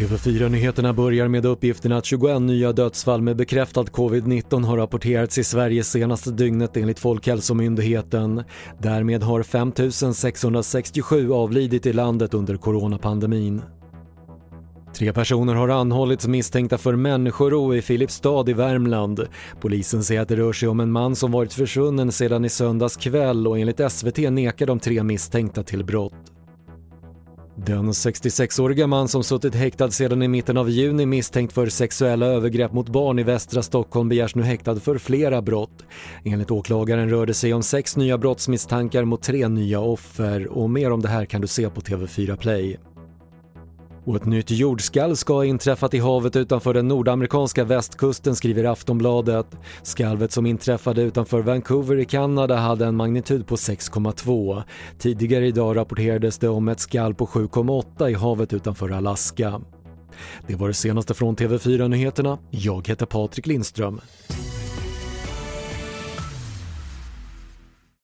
TV4-nyheterna börjar med uppgiften att 21 nya dödsfall med bekräftad covid-19 har rapporterats i Sverige senaste dygnet enligt Folkhälsomyndigheten. Därmed har 5 667 avlidit i landet under coronapandemin. Tre personer har anhållits misstänkta för människorov i Filipstad i Värmland. Polisen säger att det rör sig om en man som varit försvunnen sedan i söndags kväll och enligt SVT nekar de tre misstänkta till brott. Den 66-åriga man som suttit häktad sedan i mitten av juni misstänkt för sexuella övergrepp mot barn i västra Stockholm begärs nu häktad för flera brott. Enligt åklagaren rör det sig om sex nya brottsmisstankar mot tre nya offer och mer om det här kan du se på TV4 Play. Och ett nytt jordskalv ska ha inträffat i havet utanför den nordamerikanska västkusten skriver Aftonbladet. Skalvet som inträffade utanför Vancouver i Kanada hade en magnitud på 6,2. Tidigare idag rapporterades det om ett skalv på 7,8 i havet utanför Alaska. Det var det senaste från TV4 Nyheterna. Jag heter Patrik Lindström.